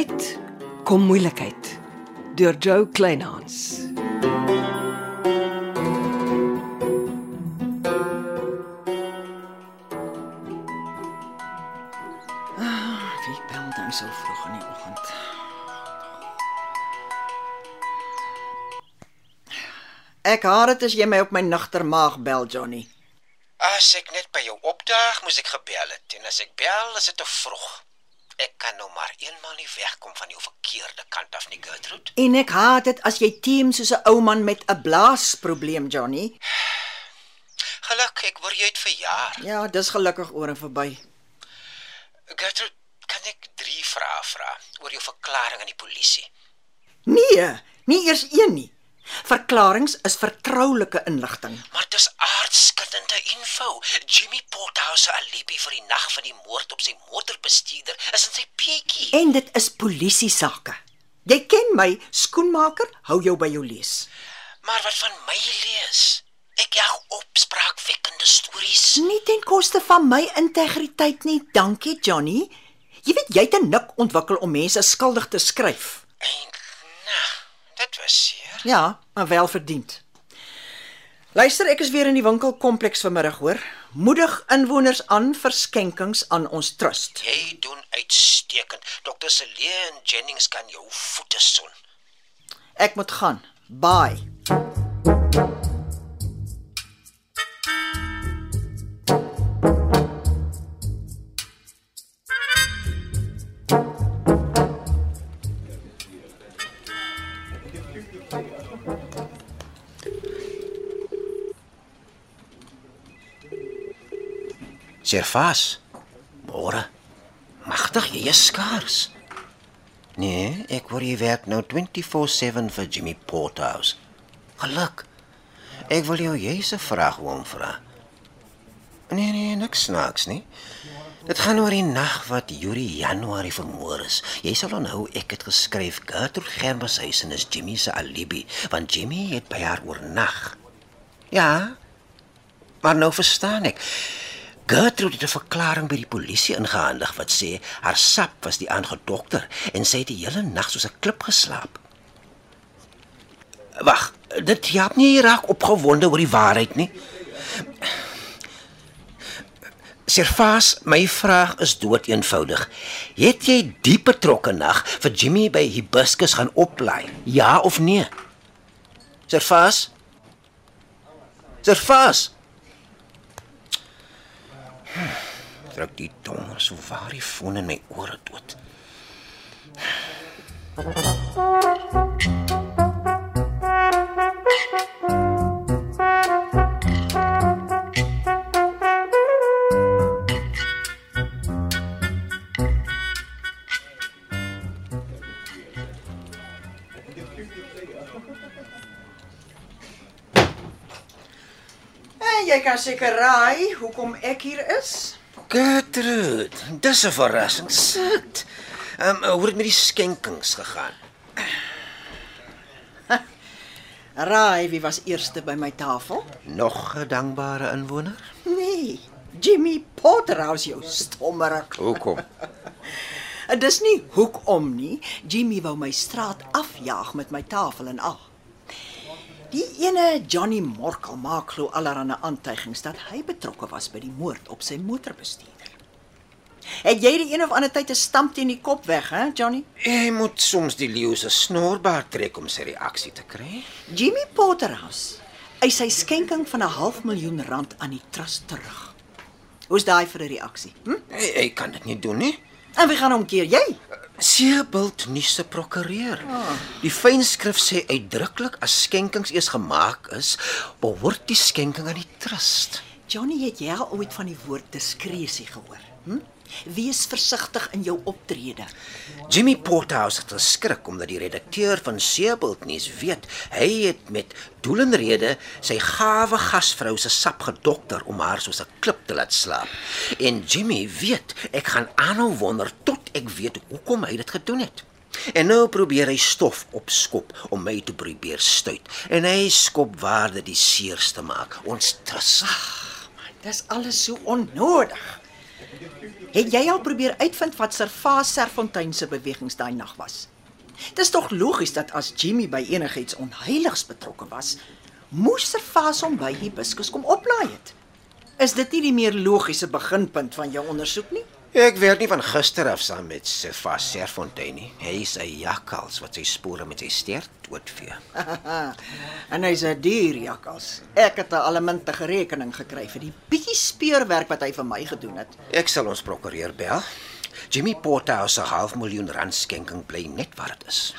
tyd kom moeilikheid deur Joe Kleinhans. Wie bel dan so vroeg in die oggend? Ek haat dit as jy my op my nagtermaag bel, Johnny. As ek net by jou opdaag, moes ek gebel het. En as ek bel, is dit te vroeg. Ek kan nou maar eenmal nie wegkom van jou verkeerde kant af nie, Gertrude. En ek haat dit as jy teem soos 'n ou man met 'n blaasprobleem, Johnny. Geluk, ek word jy het verjaar. Ja, dis gelukkig oor en verby. Gertrude, kan ek 3 vrae vra oor jou verklaring aan die polisie? Nee, nie eers een nie. Verklaringe is vertroulike inligting. Maar dis aardskuddende info. Jimmy Porthouse se alibi vir die nag van die moord op sy motorbestuurder is in sy petjie. En dit is polisie sake. Jy ken my, skoenmaker, hou jou by jou lees. Maar wat van my lees? Ek jag opspraakwekkende stories. Nie ten koste van my integriteit nie, dankie Johnny. Jy weet jy het 'n nik ontwikkel om mense skuldig te skryf. Nou, dit was seer. Ja, maar wel verdiend. Luister, ek is weer in die winkelkompleks vanmiddag, hoor. Moedig inwoners aan vir skenkings aan ons trust. Jy doen uitstekend. Dr. Celine Jennings kan jou voete soen. Ek moet gaan. Bye. Servas. Môre. Magtig, jy is skaars. Nee, ek word jy werk nou 24/7 vir Jimmy Porthouse. Geluk. Ek wil jou jy's 'n vraag wou vra. Nee nee, niks snaaks nie. Dit gaan oor die nag wat Julie Januarie vermoor is. Jy sal onthou ek het geskryf Gertrude Germeshuisen is Jimmy se alibi, want Jimmy het by haar oornag. Ja. Maar nou verstaan ek. Gertrude het 'n verklaring by die polisie ingehandig wat sê haar sap was die aangedokter en sy het die hele nag soos 'n klip geslaap. Wag, dit help nie raak opgewonde oor die waarheid nie. Servas, my vraag is dood eenvoudig. Het jy die betrokke nag vir Jimmy by Hibiscus gaan oplaai? Ja of nee? Servas? Servas? Druk die tong so waar die foon in my ore dood. En jy kan seker raai hoekom ek hier is. Gertrude, dis 'n verrassing. Sit. Ehm um, hoe het met die skenkings gegaan? Raai wie was eerste by my tafel? Nog 'n dankbare inwoner? Nee, Jimmy Potterhouse jou stommerik. Hoekom? Dis nie hoekom nie. Jimmy wou my straat afjaag met my tafel en al. Die ene Johnny Morkel maak glo allerlei aantuigings dat hy betrokke was by die moord op sy motorbestuurder. Het jy die een of ander tyd 'n stamp teen die kop weg, hè, Johnny? Jy moet soms die leeu se snorbaard trek om sy reaksie te kry. Jimmy Potterhouse eis sy skenking van 'n half miljoen rand aan die trust terug. Hoe's daai vir 'n reaksie? Hm? Hy, hy kan dit nie doen nie. En wie gaan omkeer jy? Seebult nie se prokureur. Die fynskrif sê uitdruklik as skenkings eers gemaak is, behoort die skenking aan die trust. Johnny, het jy al ooit van die woord diskresie gehoor? Hm? Wees versigtig in jou optrede. Jimmy Porthouse het geskrik omdat die redakteur van Seebult nuus weet hy het met doel en rede sy gawe gasvrou se sap gedokter om haar soos 'n klip te laat slaap. En Jimmy weet ek gaan aanhou wonder tot ek weet hoekom hy dit gedoen het. En nou probeer hy stof opskop om my te probeer stuit. En hy skop waar dit die seerste maak. Ons trust. Dis alles so onnodig. Het jy al probeer uitvind wat Servaas Serfontein se bewegings daai nag was? Dis tog logies dat as Jimmy by enigiets onheiligs betrokke was, moes Servaas hom by Hibiscus kom oplaai het. Is dit nie die meer logiese beginpunt van jou ondersoek nie? Ek werk nie van gister af saam met Sefas Serfontein nie. Hy is 'n jakkals wat sy spore met sy stert doodvee. en hy's 'n dier jakkals. Ek het 'n allemintige rekening gekry vir die bietjie speurwerk wat hy vir my gedoen het. Ek sal ons prokureur bel. Jimmy Porterhouse se half miljoen rand skenking bly net wat dit is.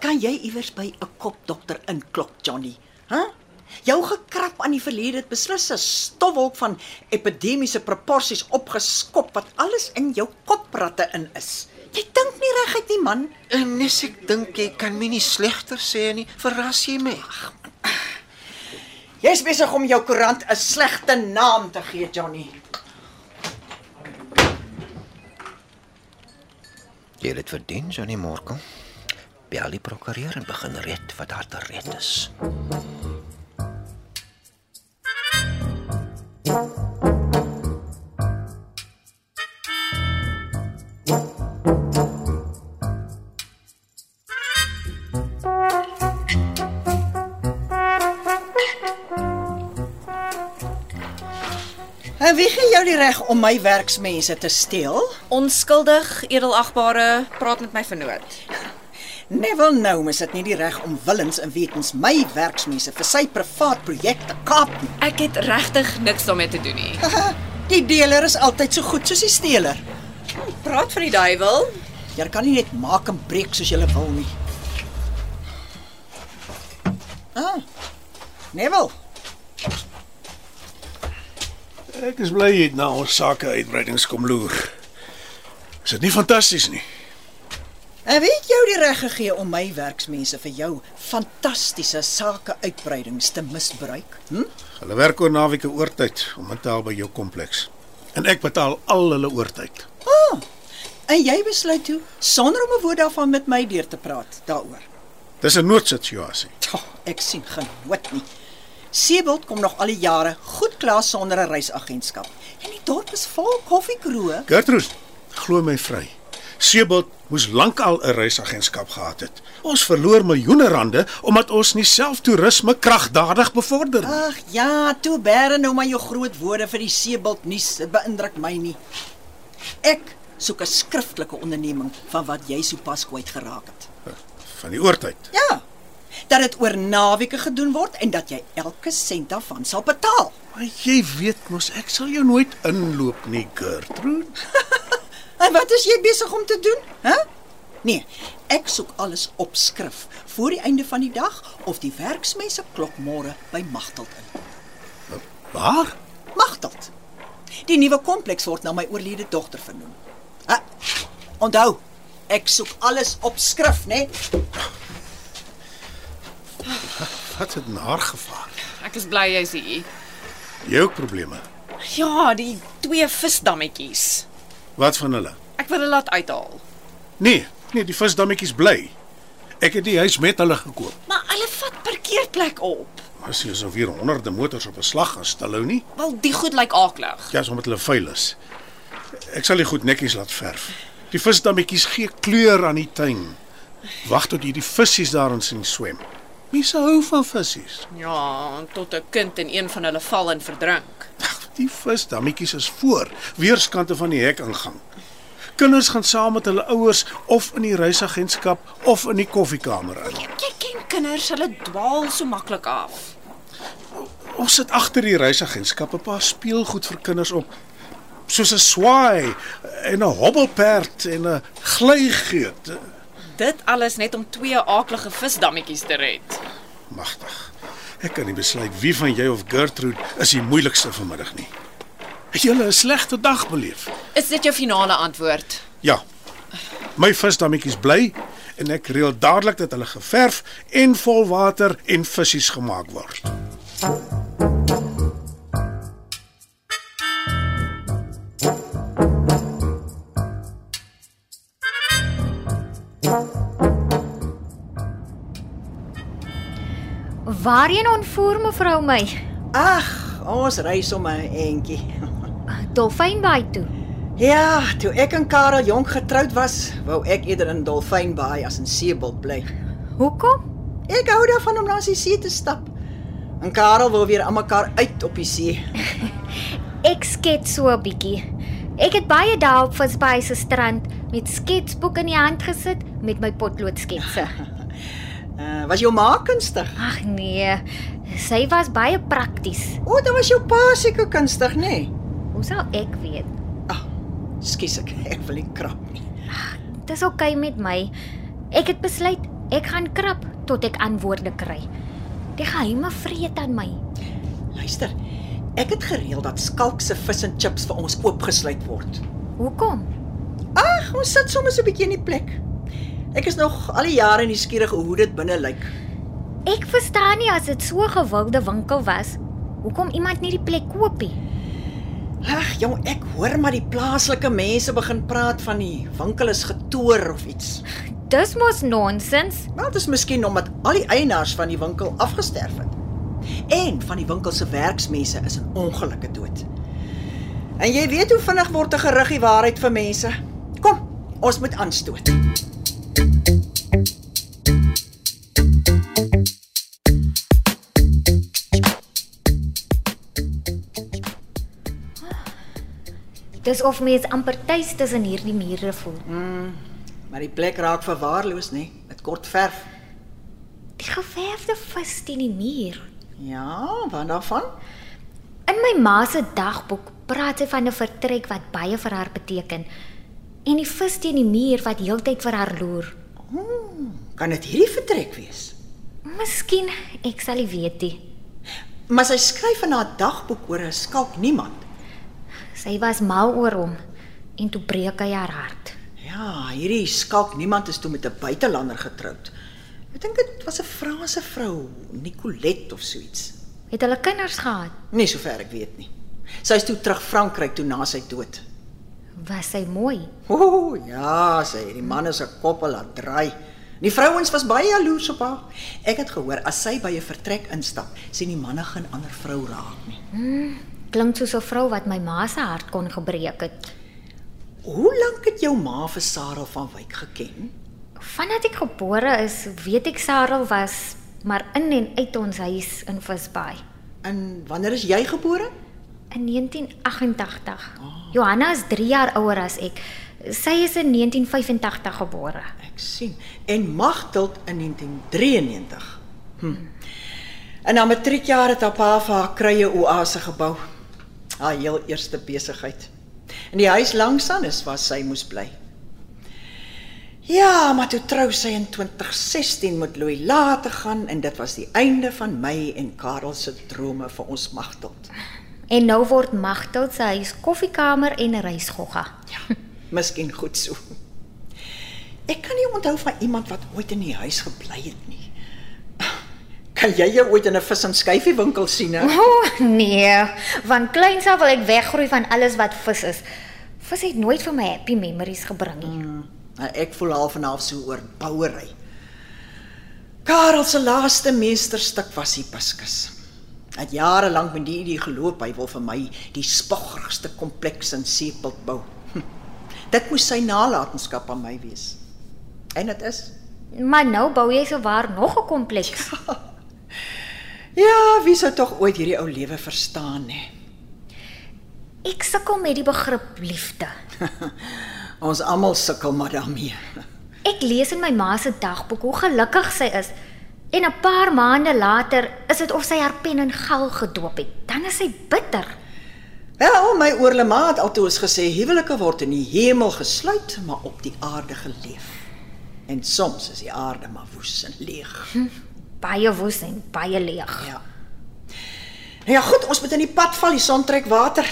Kan jy iewers by 'n kopdokter inklop, Johnny? Hæ? Huh? Jou gekrap aan die verlede het beslis 'n stofwolk van epidemiese proporsies opgeskop wat alles in jou kopratte in is. Jy dink nie reguit nie, man. En nes ek dink jy kan my nie slegter sê nie. Verras jy my? Jy's besig om jou koerant 'n slegte naam te gee, Johnny. Jy het dit verdien, Johnny Morkel. Bel die prokureur en begin red wat daar te red is. En wie gee jou die reg om my werksmense te steel? Onskuldig, edelagbare, praat met my vernoot. Neville nou is dit nie die reg om willens en wetens my werksmense vir sy privaat projek te kaap nie. Ek het regtig niks daarmee te doen nie. Die deler is altyd so goed soos die steler. Praat van die duiwel. Jy kan nie net maak en breek soos jy wil nie. Ah. Neville, Ek is bly jy het na ons sake uitbreidings kom loer. Is dit nie fantasties nie? en wie het jou die reg gegee om my werksmense vir jou fantastiese sake uitbreidings te misbruik? Hm? Hulle werk oor naweke oortyd om in te haal by jou kompleks. En ek betaal al hulle oortyd. Ah. En jy besluit toe sonder om 'n woord daarvan met my deur te praat daaroor. Dis 'n noodsituasie. Oh, ek sien genoot nie. Seebult kom nog al die jare goed klaar sonder 'n reisagentskap. En die dorp is vol koffiekroë. Gertrude, glo my vry. Seebult moes lankal 'n reisagentskap gehad het. Ons verloor miljoene rande omdat ons nie self toerisme kragdadig bevorder nie. Ag ja, toe bære nou maar jou groot woorde vir die Seebult nuus. Dit beïndruk my nie. Ek soek 'n skriftelike onderneming van wat jy sopas kwyt geraak het. Van die oortyd. Ja. Dat dit oor naweke gedoen word en dat jy elke sent daarvan sal betaal. Maar jy weet mos ek sal jou nooit inloop nie, Gertrude. En wat is jy besig om te doen? Hæ? Huh? Nee, ek soek alles op skrif voor die einde van die dag of die werksmense klop môre by Magteld in. Waar? Magteld. Die nuwe kompleks word na my oorlede dogter vernoem. Hæ? Onthou, ek soek alles op skrif, né? Nee? Wat het in haar gevaar? Ek is bly jy's hier. Jy ook probleme. Ja, die twee visdammetjies. Wat van hulle? Ek wil hulle laat uithaal. Nee, nee, die visdammetjies bly. Ek het die huis met hulle gekoop. Maar hulle vat parkeerplek op. As jy so weer honderde motors op 'n slag gaan stel hou nie. Wel, die goed lyk aaklig. Ja, omdat hulle vuil is. Ek sal die goed netjies laat verf. Die visdammetjies gee kleur aan die tuin. Wag tot jy die visse daarin sien swem. Mense hou van visse. Ja, tot 'n kind en een van hulle val en verdrink. Die visdammetjies is voor, weerskante van die hek ingang. Kinders gaan saam met hulle ouers of in die reisagentskap of in die koffiekamer in. Jy ken kinders, hulle dwaal so maklik af. Ons sit agter die reisagentskap 'n paar speelgoed vir kinders op, soos 'n swaai en 'n hobbelperd en 'n glygeet. Dit alles net om twee aaklige visdammetjies te red. Magtig. Ek kan nie besluit wie van jy of Gertrude is die moeilikste vanmiddag nie. Het julle 'n slegte dag beleef? Is dit jou finale antwoord? Ja. My visdammetjies bly en ek reël dadelik dat hulle geverf en vol water en visse gemaak word. Waarheen ontvoer mevrou my? Ag, ons ry sommer 'n entjie. Dolfynbaai toe. Ja, toe ek en Karel jonk getroud was, wou ek eerder in Dolfynbaai as in Seebald bly. Hoekom? Ek hou daarvan om langs die see te stap. En Karel wil weer aan mekaar uit op die see. Ek skets so 'n bietjie. Ek het baie dae op Visbaai se strand met sketsboek in die hand gesit met my potloodsketse. Uh, was jou ma kunstig? Ag nee, sy was baie prakties. O, dit was jou pa seker kunstig, nê? Nee? Hoe sou ek weet? Skus ek, ek wil nie krap nie. Dis oukei okay met my. Ek het besluit ek gaan krap tot ek antwoorde kry. Die geheime vreet aan my. Luister, ek het gereël dat Skalk se vis en chips vir ons oopgesluit word. Hoekom? Ag, ons sit sommer so 'n bietjie in die plek. Ek is nog al die jare nuuskierig hoe dit binne lyk. Ek verstaan nie as dit so 'n gewilde winkel was, hoekom iemand nie die plek koop nie. Ag, jong, ek hoor maar die plaaslike mense begin praat van die winkel is getoer of iets. Dis mos nonsens. Maar dit is miskien omdat al die eienaars van die winkel afgesterf het. En van die winkel se werksmense is in ongelukke dood. En jy weet hoe vinnig word 'n gerug die waarheid vir mense. Kom, ons moet aanstoot. Dis of mens amper tuis tussen hierdie mure voel. Maar die plek raak verwaarloos, nê? Dit kort verf. Die geverfde vis teen die muur. Ja, wat daarvan? In my ma se dagboek praat sy van 'n vertrek wat baie vir haar beteken en die vis teen die muur wat heeltyd vir haar loer. Kan dit hierdie vertrek wees? Miskien ek sal nie weet nie. Maar sy skryf in haar dagboek oor 'n skalk niemand. Sy was mal oor hom en toe breek hy haar hart. Ja, hierdie skalk niemand is toe met 'n buitelander getroud. Ek dink dit was 'n Franse vrou, Nicolette of so iets. Het hulle kinders gehad? Nie sover ek weet nie. Sy is toe terug Frankryk toe na sy dood. Was sy mooi? O, oh, ja, sy het die manne se koppe laat draai. Die vrouens was baie jaloers op haar. Ek het gehoor as sy by 'n vertrek instap, sien die manne geen ander vrou raak nie. Klink soos 'n vrou wat my ma se hart kon gebreek het. Hoe lank het jou ma vir Sarah van Wyk geken? Vandat ek gebore is, weet ek Sarel was maar in en uit ons huis in Visbaai En wanneer is jy gebore? in 1988. Johanna is 3 jaar ouer as ek. Sy is in 1985 gebore. Ek sien. En Magteld in 1993. Hm. In haar matriekjaar het haar pa vir haar krye oase gebou. Haar heel eerste besigheid. In die huis langs aan is waar sy moes bly. Ja, maar toe trou sy in 2016 met Louis later gaan en dit was die einde van my en Karel se drome vir ons Magteld. En nou word Magteld se huis koffiekamer en 'n reisgogga. Ja, miskien goed so. Ek kan nie onthou van iemand wat ooit in die huis gebly het nie. Kan jy jou ooit in 'n vis en skyfie winkel sien? O oh, nee, van kleins af wil ek weggroei van alles wat vis is. Vis het nooit vir my happy memories gebring nie. Nou, Ek voel half en half so oor bouery. Karel se laaste meesterstuk was die piskus. Hy het jare lank met die idee geloop hy wil vir my die spoggerigste kompleks in Seepelt bou. Hm. Dit moes sy nalatenskap aan my wees. En dit is. Maar nou bou jy sowaar nog 'n kompleks. Ja, wie sou tog ooit hierdie ou lewe verstaan nê? Ek sukkel met die begrip liefde. Ons almal sukkel maar daarmee. Ek lees in my ma se dagboek hoe gelukkig sy is. En 'n paar maande later is dit of sy haar pen in gal gedoop het. Dan is sy bitter. Wel, my oorlema het altoos gesê huwelike word in die hemel gesluit, maar op die aarde geleef. En soms is die aarde maar woes en leeg. Baie woes en baie leeg. Ja. Nou ja, goed, ons moet in die pad val, die son trek water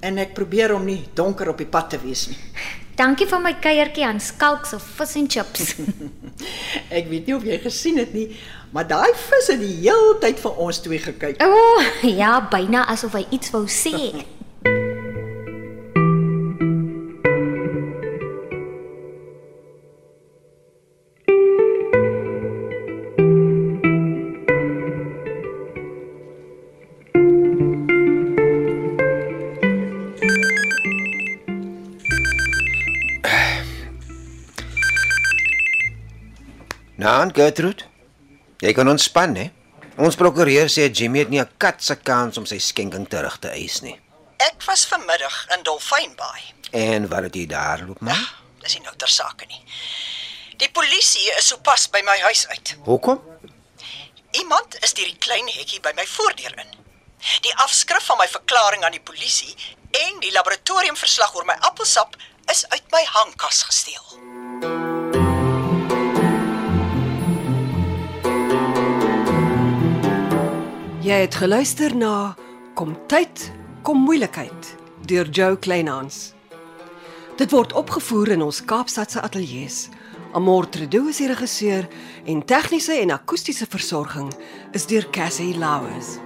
en ek probeer om nie donker op die pad te wees nie. Dankie vir my kuiertjie aan skalk se vis en chips. Ek weet nie of jy gesien het nie, maar daai vis het die hele tyd vir ons twee gekyk. O, oh, ja, byna asof hy iets wou sê. Nou, Gertrude. Jy kan ontspan, hè? Ons prokureur sê Jimmy het nie 'n kat se kans om sy skenking terug te eis nie. Ek was vanmiddag in Dolfynbaai. En wat het jy daar loop maar? Dis nie nou ter sake nie. Die polisie is sopas by my huis uit. Hoekom? Iemand is deur die klein hekkie by my voordeur in. Die afskrif van my verklaring aan die polisie en die laboratoriumverslag oor my appelsap is uit my hangkas gesteel. Jy het geluister na Kom tyd, kom moeilikheid deur Joe Kleinhans. Dit word opgevoer in ons Kaapstadse ateljee se. Amor Tredo is die regisseur en tegniese en akoestiese versorging is deur Cassie Lauers.